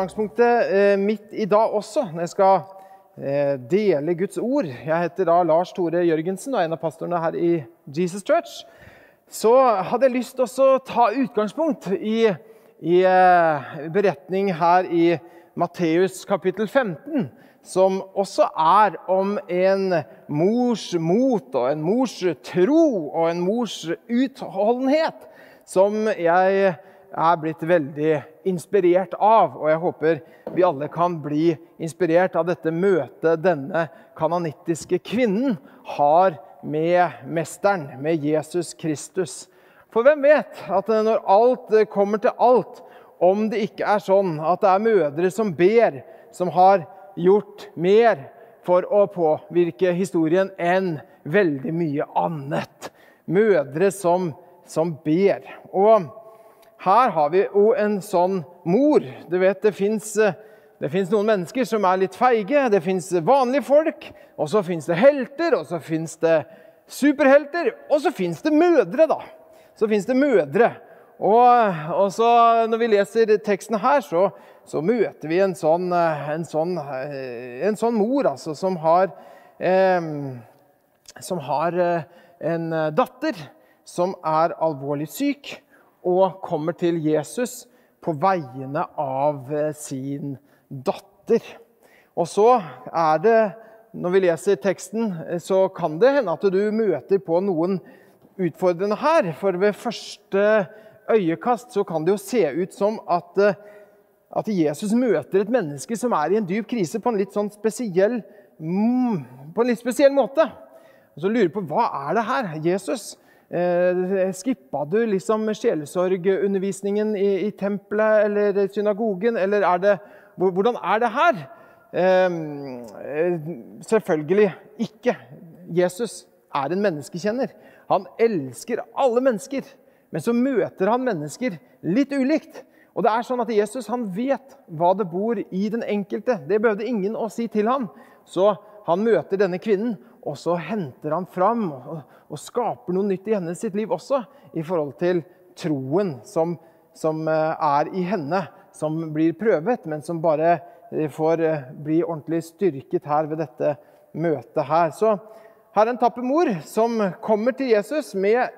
utgangspunktet eh, mitt i dag også, når jeg skal eh, dele Guds ord. Jeg heter da Lars Tore Jørgensen og er en av pastorene her i Jesus Church. Så hadde jeg lyst til å ta utgangspunkt i, i eh, beretning her i Matteus kapittel 15, som også er om en mors mot og en mors tro og en mors utholdenhet, som jeg er blitt veldig inspirert av. Og jeg håper vi alle kan bli inspirert av dette møtet denne kanonittiske kvinnen har med mesteren, med Jesus Kristus. For hvem vet at når alt kommer til alt, om det ikke er sånn at det er mødre som ber, som har gjort mer for å påvirke historien enn veldig mye annet. Mødre som, som ber. Og her har vi jo en sånn mor. Du vet, Det fins noen mennesker som er litt feige. Det fins vanlige folk, og så fins det helter, og så fins det superhelter. Og så fins det mødre, da. Så fins det mødre. Og, og, så når vi leser teksten her, så, så møter vi en sånn, en sånn, en sånn mor altså, som har, eh, som har en datter som er alvorlig syk og kommer til Jesus på vegne av eh, sin datter. Og så er det, når vi leser teksten, eh, så kan det hende at du møter på noen utfordrende her. For ved første øyekast så kan det jo se ut som at, eh, at Jesus møter et menneske som er i en dyp krise, på en litt sånn spesiell, mm, på en litt spesiell måte. Og så lurer du på hva er det her? Jesus skippa du liksom sjelesorgundervisningen i, i tempelet eller synagogen, eller er det Hvordan er det her? Eh, selvfølgelig ikke. Jesus er en menneskekjenner. Han elsker alle mennesker. Men så møter han mennesker litt ulikt. Og det er sånn at Jesus han vet hva det bor i den enkelte. Det behøvde ingen å si til ham. Så han møter denne kvinnen, og så henter han fram og, og skaper noe nytt i hennes sitt liv også, i forhold til troen som, som eh, er i henne, som blir prøvet, men som bare eh, får eh, bli ordentlig styrket her ved dette møtet her. Så her er en tapper mor som kommer til Jesus med,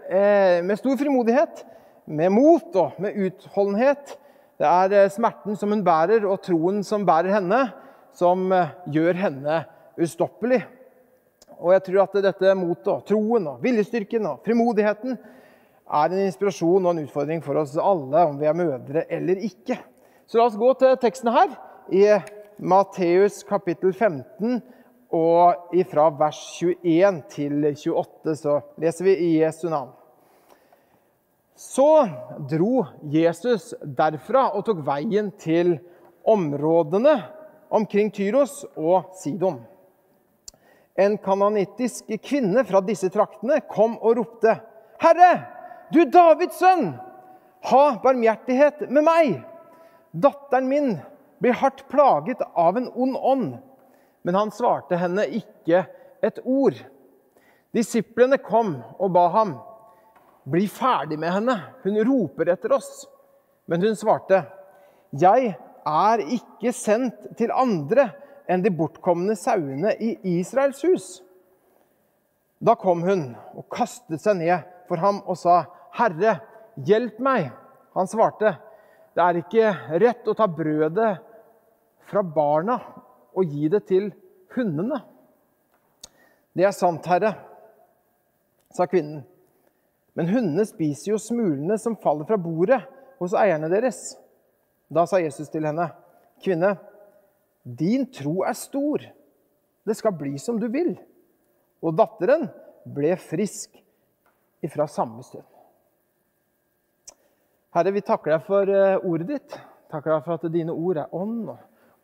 med stor frimodighet, med mot og med utholdenhet. Det er smerten som hun bærer, og troen som bærer henne, som gjør henne ustoppelig. Og jeg tror at dette motet, og troen, og viljestyrken og frimodigheten er en inspirasjon og en utfordring for oss alle, om vi er mødre eller ikke. Så la oss gå til teksten her, i Matteus kapittel 15, og fra vers 21 til 28, så leser vi i Jesu navn. Så dro Jesus derfra og tok veien til områdene omkring Tyros og Sidon. En kanonittisk kvinne fra disse traktene kom og ropte, 'Herre, du Davids sønn, ha barmhjertighet med meg!' 'Datteren min blir hardt plaget av en ond ånd.' Men han svarte henne ikke et ord. Disiplene kom og ba ham, 'Bli ferdig med henne, hun roper etter oss.' Men hun svarte, 'Jeg er ikke sendt til andre enn de bortkomne sauene i Israels hus. Da kom hun og kastet seg ned for ham og sa, 'Herre, hjelp meg.' Han svarte, 'Det er ikke rett å ta brødet fra barna og gi det til hundene.' 'Det er sant, Herre', sa kvinnen. 'Men hundene spiser jo smulene som faller fra bordet hos eierne deres.' Da sa Jesus til henne, 'Kvinne, din tro er stor. Det skal bli som du vil. Og datteren ble frisk ifra samme stund. Herre, vi takker deg for eh, ordet ditt. Takker deg for at dine ord er ånd,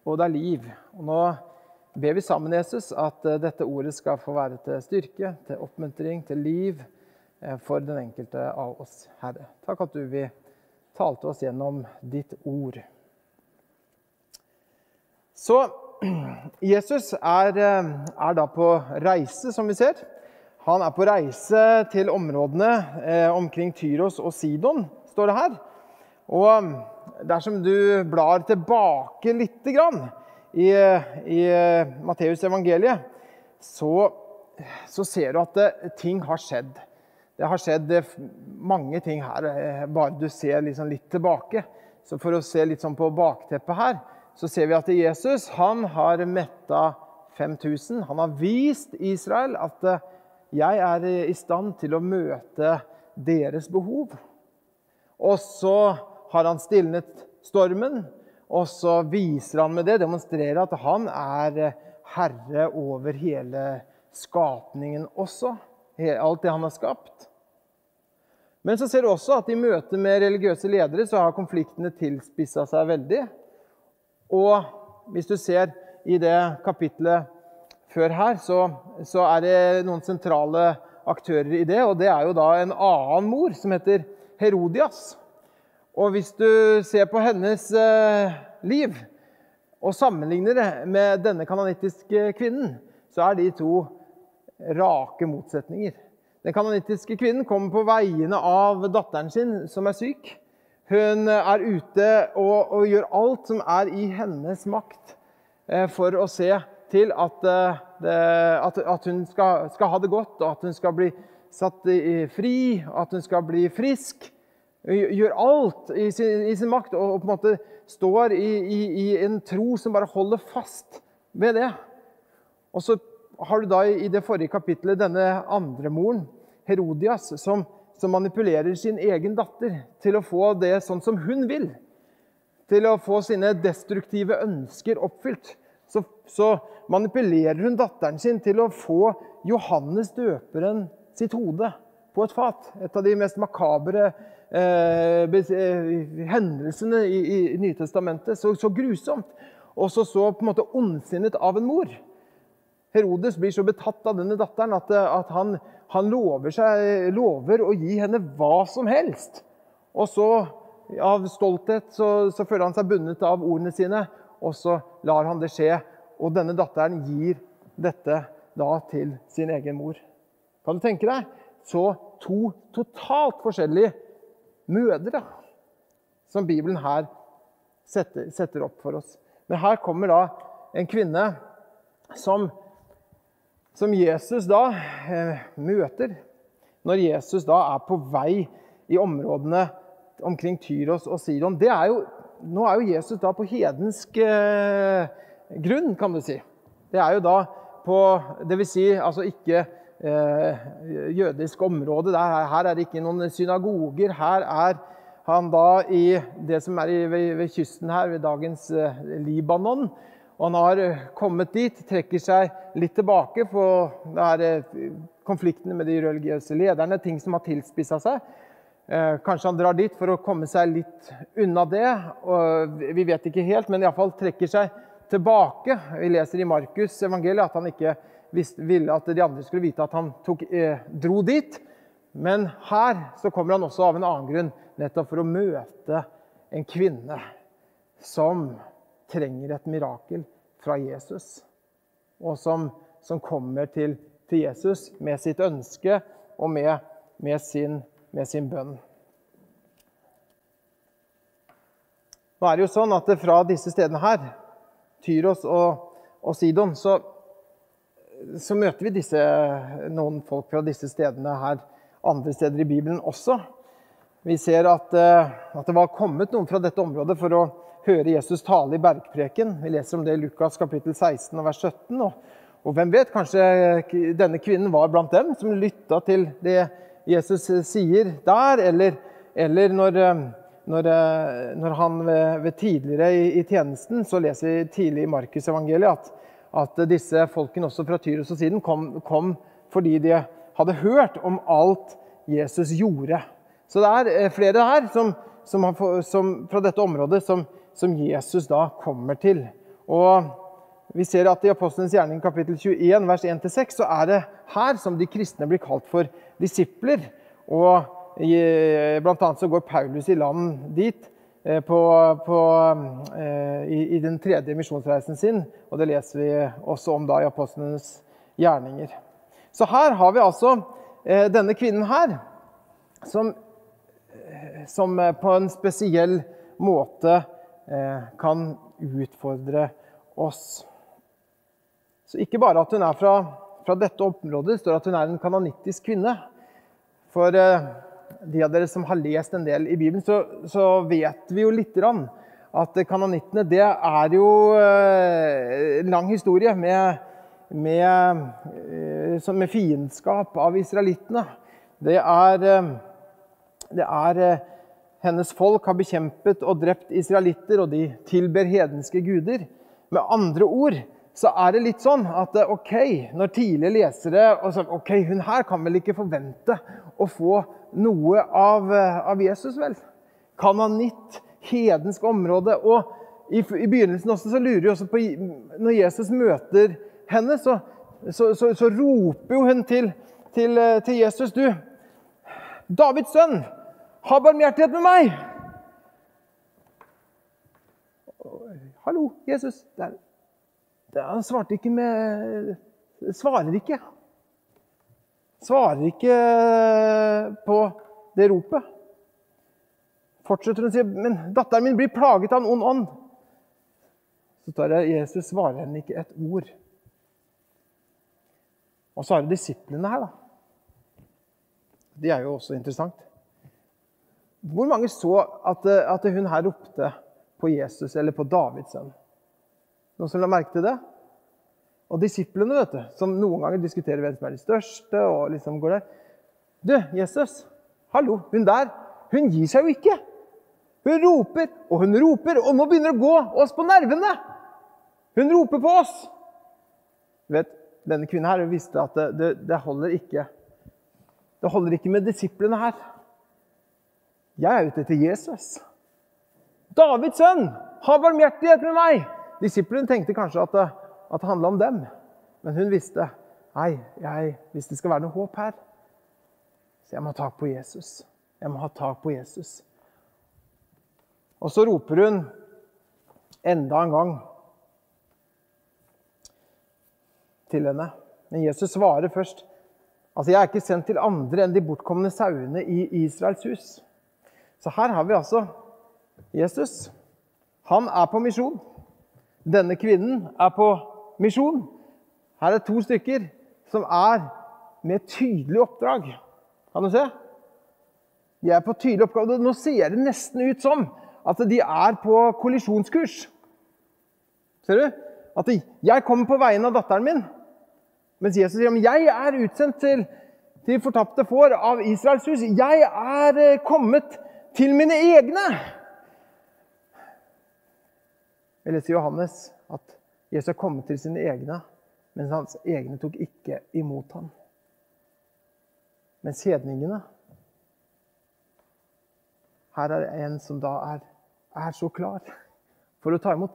og det er liv. Og nå ber vi sammen, Jesus, at eh, dette ordet skal få være til styrke, til oppmuntring, til liv eh, for den enkelte av oss, Herre. Takk at du vil tale til oss gjennom ditt ord. Så Jesus er, eh, er, da på reise, som vi ser. Han er på reise til områdene eh, omkring Tyros og Sidon, står det her. Og dersom du blar tilbake lite grann i, i Matteus evangeliet, så, så, ser du at det, ting har skjedd. Det har skjedd mange ting her, bare du ser liksom litt tilbake. Så for å se litt sånn på bakteppet her, så ser vi at Jesus han har metta 5000. Han har vist Israel at jeg er i stand til å møte deres behov. Og så har han stilnet stormen, og så viser han med det, demonstrerer at han er herre over hele skapningen også. Alt det han har skapt. Men så ser du også at i møte med religiøse ledere så har konfliktene tilspissa seg veldig. Og hvis du ser i det kapitlet før her, så, så, er det noen sentrale aktører i det. Og det er jo da en annen mor som heter Herodias. Og hvis du ser på hennes eh, liv og sammenligner det med denne kanonittiske kvinnen, så er de to rake motsetninger. Den kanonittiske kvinnen kommer på vegne av datteren sin, som er syk. Hun er ute og, og gjør alt som er i hennes makt eh, for å se til at, eh, at, at hun skal, skal, ha det godt, og at hun skal bli satt fri, at hun skal bli frisk. Gjør alt i sin, i sin makt og, på en måte står i, i, i en tro som bare holder fast ved det. Og så har du da i det forrige kapittelet denne andre moren, Herodias, som, som, manipulerer sin egen datter til å få det sånn som hun vil. Til å få sine destruktive ønsker oppfylt. Så, så manipulerer hun datteren sin til å få Johannes døperen sitt hode på et fat. Et av de mest makabre eh, eh hendelsene i, i Nytestamentet. Så, så grusomt. Og så, så på en måte ondsinnet av en mor. Herodes blir så betatt av denne datteren at, at han, han lover, seg, lover, å gi henne hva som helst. Og så, av stolthet, så, så, føler han seg bundet av ordene sine, og så lar han det skje. Og denne datteren gir dette da til sin egen mor. Kan du tenke deg? Så to totalt forskjellige mødre som Bibelen her setter, setter opp for oss. Men her kommer da en kvinne som som Jesus da eh, møter når Jesus da er på vei i områdene omkring Tyros og Sidon det er jo, Nå er jo Jesus da på hedensk eh, grunn, kan du si. Det er jo da på Dvs. Si, altså ikke eh, jødisk område. Der, her er det ikke noen synagoger. Her er han da i det som er i, ved, ved, kysten her, ved dagens eh, Libanon. Og han har eh, kommet dit, trekker seg litt tilbake på eh, konfliktene med de religiøse lederne, ting som har tilspissa seg. Eh, kanskje han drar dit for å komme seg litt unna det. Vi vet ikke helt, men iallfall trekker seg tilbake. Vi leser i Markus' evangeliet at han ikke ville at de andre skulle vite at han tok, dro dit. Men her så kommer han også av en annen grunn, nettopp for å møte en kvinne som trenger et mirakel fra Jesus. Og som, som kommer til, til, Jesus med sitt ønske og med, med, sin, med, sin, bønn. Nå er det jo sånn at fra disse stedene her, Tyros og, og Sidon, så, så, møter vi disse, noen folk fra disse stedene her andre steder i Bibelen også. Vi ser at, eh, at det var kommet noen fra dette området for å høre Jesus tale i bergpreken. Vi leser om det i Lukas kapittel 16 vers 17. Og, og, hvem vet, kanskje denne kvinnen var blant dem som lytta til det Jesus sier der, eller, eller når, når, når, han ved, ved tidligere i, i, tjenesten, så leser vi tidlig i Markusevangeliet at, at disse folkene også fra Tyros og siden kom, kom fordi de hadde hørt om alt Jesus gjorde. Så det er eh, flere her som, som, som, fra dette området som, som Jesus da kommer til. Og vi ser at I Apostlenes gjerning kapittel 21 vers 1-6 så er det her som de kristne blir kalt for disipler. Og Blant annet så går Paulus i land dit eh, på, på, eh, i, i, den tredje misjonsreisen sin. Og det leser vi også om da i Apostlenes gjerninger. Så her har vi altså eh, denne kvinnen her, som, som på en spesiell måte kan utfordre oss. Så ikke bare at hun er fra, fra dette området, det står at hun er en kanonittisk kvinne. For eh, de av dere som har lest en del i Bibelen, så, så vet vi jo lite grann at kanonittene det er jo eh, en lang historie med, med, eh, med fiendskap av israelittene. Det er, eh, det er hennes folk har bekjempet og drept israelitter, og de tilber hedenske guder. Med andre ord så er det litt sånn at ok, når tidlige lesere og så, ok, Hun her kan vel ikke forvente å få noe av, av Jesus, vel? Kananitt, hedensk område. Og i, i, begynnelsen også så lurer vi også på Når Jesus møter henne, så, så, så, roper jo hun til, til, til, Jesus Du, Davids sønn, ha barmhjertighet med meg! Hallo, Jesus. Der. Han svarte ikke med Svarer ikke. Svarer ikke på det ropet fortsetter hun å si men datteren min blir plaget av en ond ånd. Så tar jeg Jesus svarer henne ikke et ord. Og så har du disiplene her, da. Det er jo også interessant. Hvor mange så at, at hun her ropte på Jesus eller på Davids sønn? Noen som la merke til det? Og disiplene, vet du, som noen ganger diskuterer hvem som er de største. og liksom går der. Du, Jesus, hallo, hun der, hun gir seg jo ikke. Hun roper og hun roper, og nå begynner det å gå oss på nervene! Hun roper på oss! Du vet, Denne kvinnen her visste at det, det, det holder ikke. Det holder ikke med disiplene her. Jeg er ute etter Jesus. Davids sønn, ha barmhjertighet med meg! Disiplene tenkte kanskje at det, at det handla om dem. Men hun visste nei, jeg, hvis det skal være noe håp her, så jeg må ha tak på Jesus. Jeg må ha tak på Jesus. Og så roper hun enda en gang til henne. Men Jesus svarer først. Altså, Jeg er ikke sendt til andre enn de bortkomne sauene i Israels hus. Så her har vi altså Jesus. Han er på misjon. Denne kvinnen er på misjon. Her er to stykker som er med tydelig oppdrag. Kan du se? De er på tydelig oppgave. Nå ser det nesten ut som at de er på kollisjonskurs. Ser du? At jeg kommer på vegne av datteren min. Mens Jesus sier at jeg er utsendt til, til fortapte får av Israels hus. Jeg er eh, kommet til mine egne. Vi leser Johannes at Jesus er kommet til sine egne, mens hans egne tok ikke imot ham. Mens hedningene Her er en som da er er så klar for å ta imot.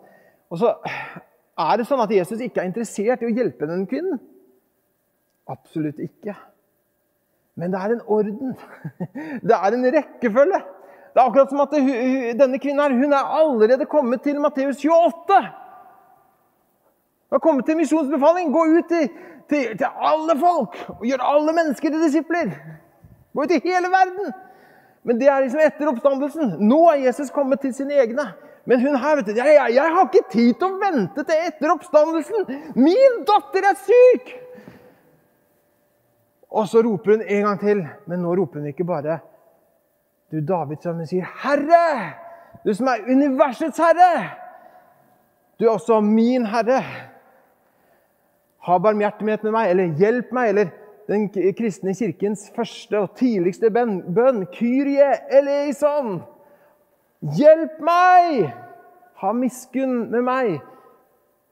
Og så er det sånn at Jesus ikke er interessert i å hjelpe den kvinnen. Absolutt ikke. Men det er en orden. Det er en rekkefølge. Det er akkurat som at det, denne kvinnen her, hun er allerede kommet til Matteus 28. Hun har kommet til misjonsbefaling. Gå ut til, til, til alle folk og gjør alle mennesker til disipler. Gå ut i hele verden. Men det er liksom etter oppstandelsen. Nå er Jesus kommet til sine egne. Men hun her, vet du, jeg, jeg, jeg har ikke tid til å vente til etter oppstandelsen! Min datter er syk! Og så roper hun en gang til, men nå roper hun ikke bare Du Davids sønn, sier 'Herre'! Du som er universets herre! Du er også min herre. Ha barmhjertighet med meg, eller hjelp meg, eller den kristne kirkens første og tidligste bønn, Kyrie eleison. Hjelp meg! Ha miskunn med meg.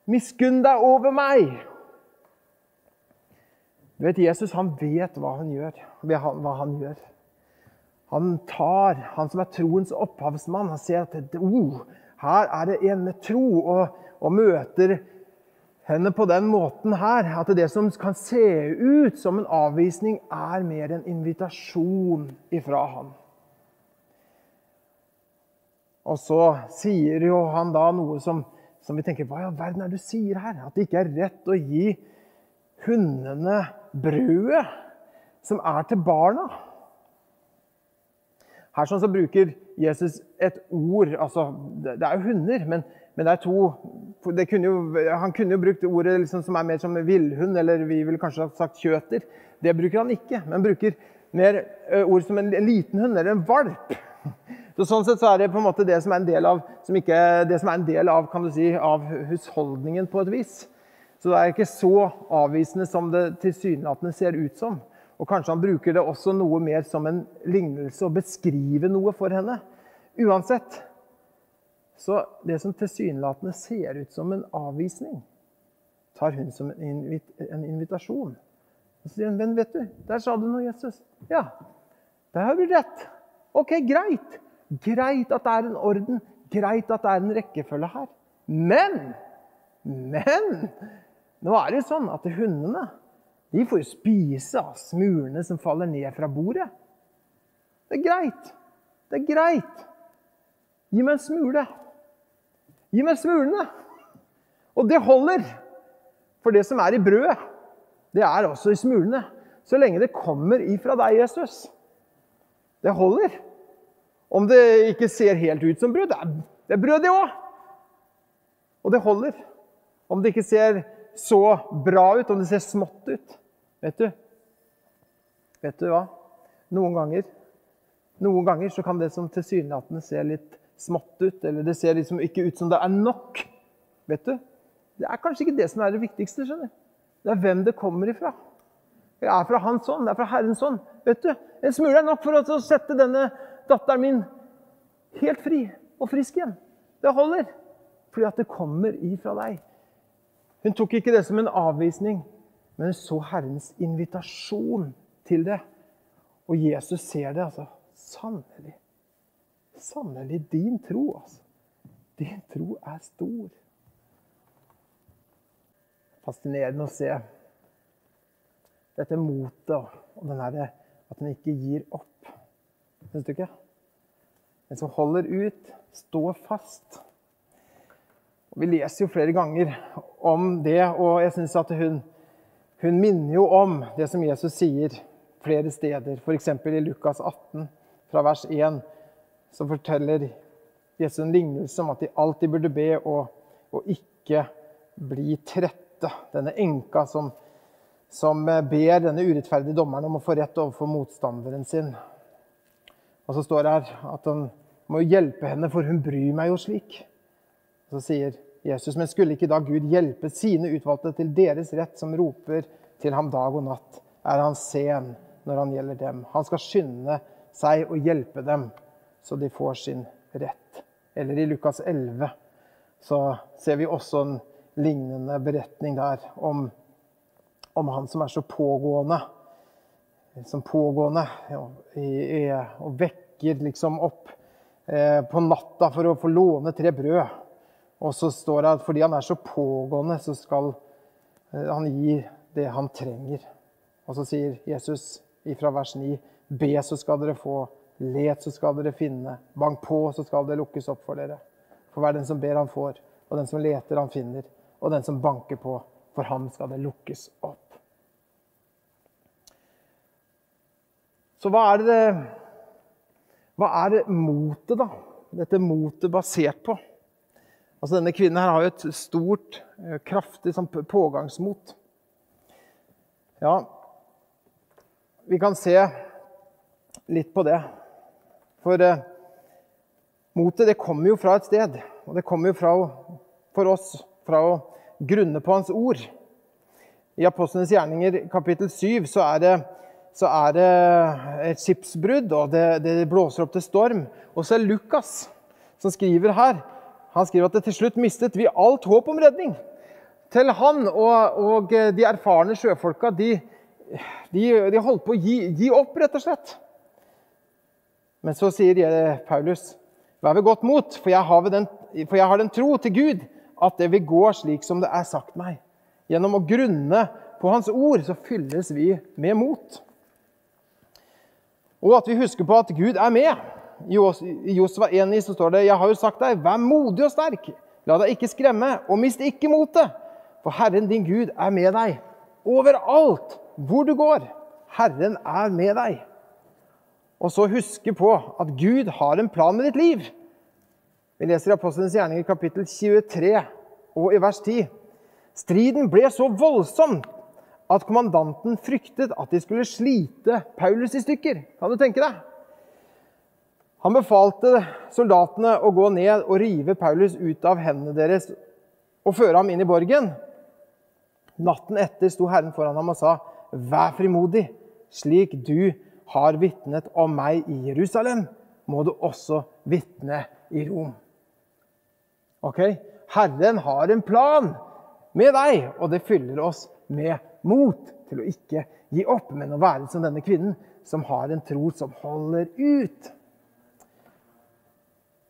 Miskunn deg over meg. Du vet, Jesus han vet hva han gjør. Hva han gjør. Han tar, han som er troens opphavsmann, han ser at oh, her er det en med tro, og, og møter henne på den måten her, at det som kan se ut som en avvisning, er mer en invitasjon ifra han. Og så sier jo han da noe som, som vi tenker Hva i all verden er det du sier her? At det ikke er rett å gi hundene brødet som er til barna. Her sånn så bruker Jesus et ord altså, Det er jo hunder, men, men det er to det kunne jo, Han kunne jo brukt ordet liksom, som er mer som villhund, eller vi ville kanskje sagt kjøter. Det bruker han ikke, men bruker mer ord som en, en liten hund eller en valp. Så sånn sett så er det på en måte det som er en del av, som ikke, det som er en del av, kan du si, av husholdningen på et vis. Så det er ikke så avvisende som det tilsynelatende ser ut som. Og kanskje han bruker det også noe mer som en lignelse, å beskrive noe for henne. Uansett. Så det som tilsynelatende ser ut som en avvisning, tar hun som en invitasjon. Og så sier hun, 'Men vet du, der sa du noe, Jesus.' 'Ja, der har du rett.' Ok, greit. Greit at det er en orden. Greit at det er en rekkefølge her. Men Men nå er det jo sånn at hundene de får jo spise av smulene som faller ned fra bordet. Det er greit. Det er greit. Gi meg en smule. Gi meg smulene. Og det holder. For det som er i brødet, det er også i smulene. Så lenge det kommer ifra deg, Jesus. Det holder. Om det ikke ser helt ut som brød. Det er, brød, det òg. Og det holder. Om det ikke ser så bra ut, om det ser smått ut. Vet du? Vet du hva? Noen ganger noen ganger så kan det som tilsynelatende ser litt smått ut, eller det ser liksom ikke ut som det er nok. Vet du? Det er kanskje ikke det som er det viktigste. skjønner Det er hvem det kommer ifra. Det er fra Hans ånd, det er fra Herrens ånd. Vet du? En smule er nok for å sette denne datteren min helt fri og frisk igjen. Det holder. Fordi at det kommer ifra deg. Hun tok ikke det som en avvisning, men hun så Herrens invitasjon til det. Og Jesus ser det, altså. Sannelig. Sannelig din tro, altså. Din tro er stor. Fascinerende å se dette motet og den der, at den ikke gir opp. Syns du ikke? Den som holder ut, står fast. Og vi leser jo flere ganger om det, og jeg syns at hun, hun, minner jo om det som Jesus sier flere steder, f.eks. i Lukas 18, fra vers 1, så forteller Jesus en lignelse om at de alltid burde be og, og ikke bli trette. Denne enka som, som ber denne urettferdige dommeren om å få rett overfor motstanderen sin. Og så står det her at han må hjelpe henne, for hun bryr meg jo slik. Så sier Jesus, men skulle ikke da Gud hjelpe sine utvalgte til deres rett, som roper til ham dag og natt? Er han sen når han gjelder dem? Han skal skynde seg og hjelpe dem, så de får sin rett. Eller i Lukas 11 så ser vi også en lignende beretning der om, om han som er så pågående. Som pågående og vekker liksom opp Eh, på natta for å få låne tre brød. Og så står det at fordi han er så pågående, så skal eh, han gi det han trenger. Og så sier Jesus fra vers 9.: Be, så skal dere få. Let, så skal dere finne. Bank på, så skal det lukkes opp for dere. For hver den som ber, han får. Og den som leter, han finner. Og den som banker på, for ham skal det lukkes opp. Så hva er det hva er motet, da? Dette motet basert på? Altså, Denne kvinnen her har jo et stort, eh, kraftig sånn pågangsmot. Ja, vi kan se litt på det. For eh, motet det kommer jo fra et sted. Og det kommer jo fra, for oss fra å grunne på Hans ord. I Apostlenes gjerninger kapittel 7 så er det så er det et skipsbrudd, og det, det, blåser opp til storm. Og så er Lukas som skriver her. Han skriver at til slutt mistet vi alt håp om redning. Til han og, og de erfarne sjøfolka, de, de, de, holdt på å gi, gi, opp, rett og slett. Men så sier Paulus, vær ved godt mot, for jeg, har den, for jeg har den tro til Gud at det vil gå slik som det er sagt meg. Gjennom å grunne på Hans ord så fylles vi med mot. Og at vi husker på at Gud er med. I Josva 1,9 så står det Jeg har jo sagt deg, vær modig og sterk. La deg ikke skremme, og mist ikke motet. For Herren din Gud er med deg overalt hvor du går. Herren er med deg. og så huske på at Gud har en plan med ditt liv. Vi leser i Apostelens gjerninger kapittel 23 og i vers 10. Striden ble så voldsom at kommandanten fryktet at de skulle slite Paulus i stykker. Kan du tenke deg? Han befalte soldatene å gå ned og rive Paulus ut av hendene deres og føre ham inn i borgen. Natten etter sto Herren foran ham og sa, 'Vær frimodig, slik du har vitnet om meg i Jerusalem, må du også vitne i Rom.' Ok? Herren har en plan med deg, og det fyller oss med mot til å ikke gi opp, men å være som denne kvinnen, som har en tro som holder ut.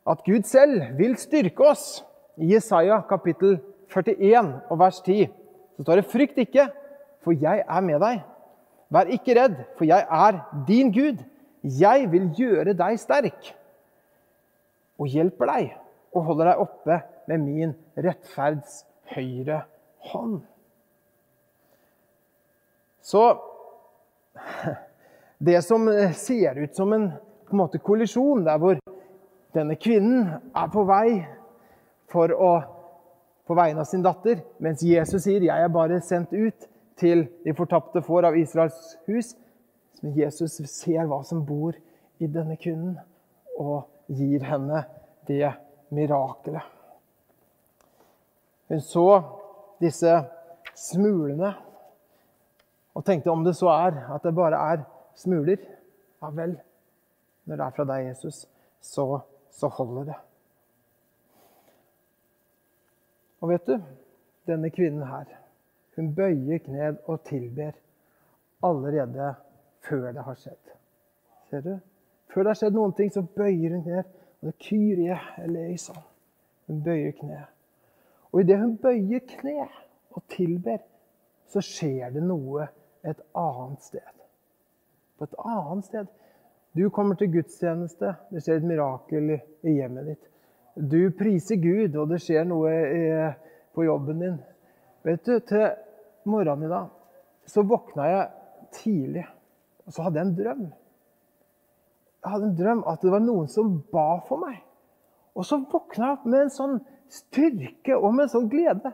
At Gud selv vil styrke oss. I Jesaja kapittel 41 og vers 10 så står det 'Frykt ikke, for jeg er med deg'. Vær ikke redd, for jeg er din Gud. Jeg vil gjøre deg sterk og hjelper deg og holder deg oppe med min rettferds høyre hånd. Så det som ser ut som en, en måte, kollisjon, der hvor denne kvinnen er på vei for å på vegne av sin datter, mens Jesus sier 'Jeg er bare sendt ut til de fortapte får av Israels hus'. Men Jesus ser hva som bor i denne kvinnen, og gir henne det mirakelet. Hun så disse smulene og tenkte om det så er at det bare er smuler, ja vel, når det er fra deg, Jesus, så, så holder det. Og vet du, denne kvinnen her, hun bøyer kned og tilber allerede før det har skjedd. Ser du? Før det har skjedd noen ting, så bøyer hun kned. Og det Kyrie eleison. Hun bøyer kne. Og idet hun bøyer kne og tilber, så skjer det noe et annet sted. På et annet sted. Du kommer til gudstjeneste, det skjer et mirakel i hjemmet ditt. Du priser Gud, og det skjer noe på jobben din. Vet du, Til morgenen i dag så våkna jeg tidlig, og så hadde jeg en drøm. Jeg hadde en drøm at det var noen som ba for meg. Og så våkna jeg opp med en sånn styrke og med en sånn glede.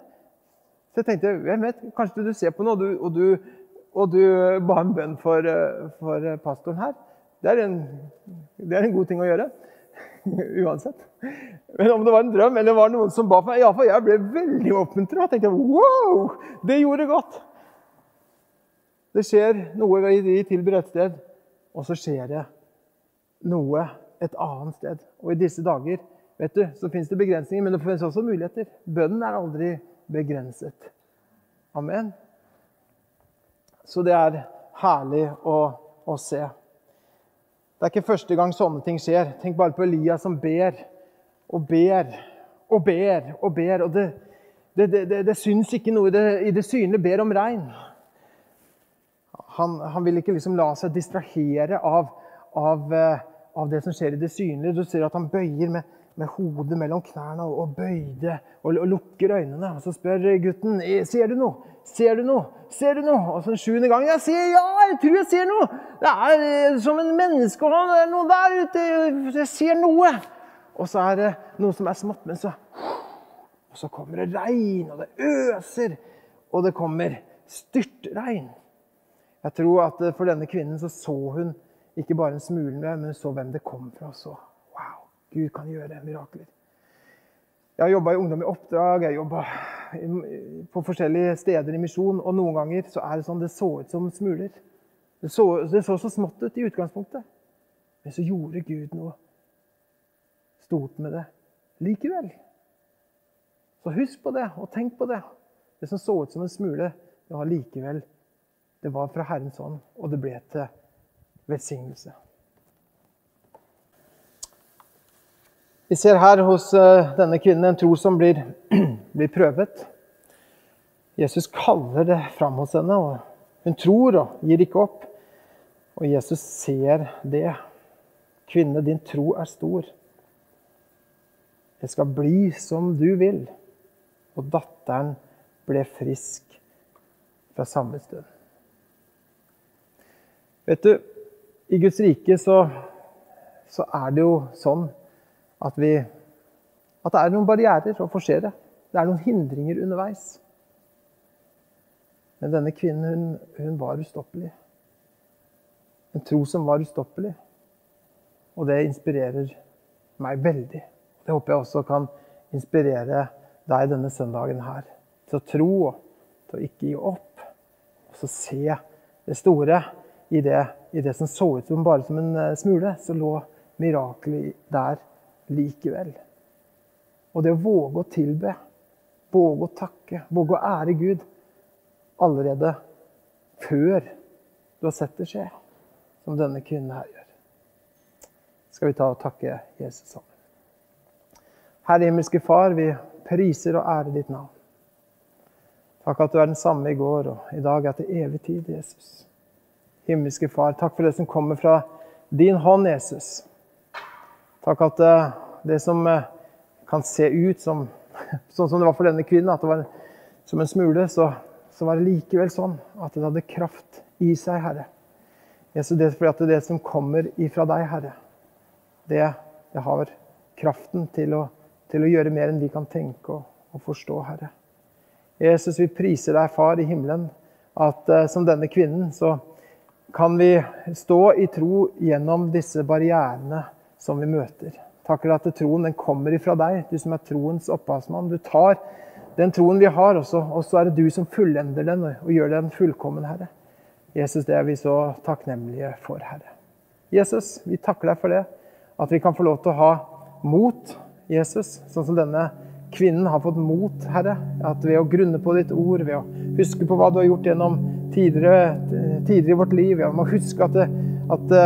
Så jeg tenkte hvem vet, kanskje du ser på noe, og du, og du, og du ba en bønn for, for pastoren her. Det er, en, det er en god ting å gjøre. Uansett. Men om det var en drøm eller var noen som ba for meg Iallfall jeg ble veldig oppmuntra og tenkte wow, det gjorde godt. Det skjer noe i de tilbyr et sted, og så skjer det noe et annet sted. Og i disse dager vet du, så fins det begrensninger, men det finnes også muligheter. Bønnen er aldri begrenset. Amen. Så det er herlig å, å se. Det er ikke første gang sånne ting skjer. Tenk bare på Elias som ber og ber og ber og ber. Og det, det, det, det syns ikke noe i det, i synlige. Ber om regn. Han, han, vil ikke liksom la seg distrahere av, av, eh, av, det som skjer i det synlige. Du ser at han bøyer med, med hodet mellom knærne og, bøyde og, lukker øynene. Og så spør gutten ser du noe. Ser du noe? Ser du noe? Og så den sjuende gangen jeg sier ja, jeg tror jeg ser noe. Det er eh, som en menneskehånd. Det er noe der ute. Jeg ser noe. Og så er det noe som er smått, men så Og så kommer det regn, og det øser. Og det kommer styrtregn. Jeg tror at eh, for denne kvinnen så så hun ikke bare en smule men hun så hvem det kom fra. Så wow, Gud kan gjøre mirakler. Jeg har jobba i Ungdom i oppdrag, jeg har jobba på forskjellige steder i misjon. Og noen ganger så er det sånn det så ut som smuler. Det så, det så så smått ut i utgangspunktet. Men så gjorde Gud noe stort med det likevel. Så husk på det, og tenk på det. Det som så ut som en smule, det var likevel det var fra Herrens hånd, og det ble til velsignelse. Vi ser her hos eh, denne kvinnen en tro som blir, blir prøvet. Jesus kaller det fram hos henne, og hun tror og gir ikke opp. Og Jesus ser det. Kvinne, din tro er stor. Det skal bli som du vil. Og datteren ble frisk fra samme stund. Vet du, I Guds rike så, så er det jo sånn at vi At det er noen barrierer å forsere. Det er noen hindringer underveis. Men denne kvinnen, hun, hun var ustoppelig. En tro som var ustoppelig. Og det inspirerer meg veldig. Det håper jeg også kan inspirere deg denne søndagen her. Til å tro til å ikke gi opp. Og så se det store i det, i det som så ut som bare som en eh, smule. Så lå mirakelet der likevel. Og det å våge å tilbe, våge å takke, våge å ære Gud allerede før du har sett det skje, som denne kvinnen her gjør. Skal vi ta og takke Jesus sammen. Herre himmelske Far, vi priser og ærer ditt navn. Takk at du er den samme i går og i dag er til evig tid, Jesus. Himmelske Far, takk for det som kommer fra din hånd, Jesus. Takk at eh, det som eh, kan se ut som sånn som det var for denne kvinnen, at det var som en smule, så, så var det likevel sånn at det hadde kraft i seg, Herre. Jesus, det er fordi at det som kommer ifra deg, Herre, det, det har kraften til å, til å, gjøre mer enn vi kan tenke og, og, forstå, Herre. Jesus, vi priser deg, Far i himmelen, at uh, som denne kvinnen så kan vi stå i tro gjennom disse barrierene som vi møter. Takker deg at troen den kommer ifra deg, du som er troens opphavsmann. Du tar den troen vi har, også, og så er det du som fullender den og gjør den fullkommen, Herre. Jesus, det er vi så takknemlige for, Herre. Jesus, vi takker deg for det. At vi kan få lov til å ha mot, Jesus, sånn som denne kvinnen har fått mot, Herre. At ved å grunne på ditt ord, ved å huske på hva du har gjort gjennom tidligere, tidligere i vårt liv, ved å huske at, det, at,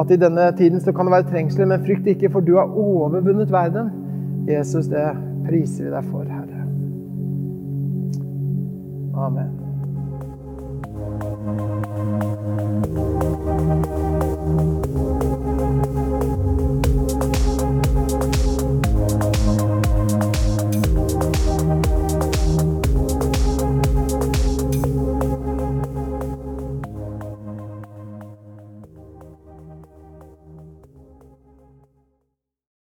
at, i denne tiden så kan det være trengsler, men frykt ikke, for du har overvunnet verden. Jesus, det priser vi deg for, Herre. Amen.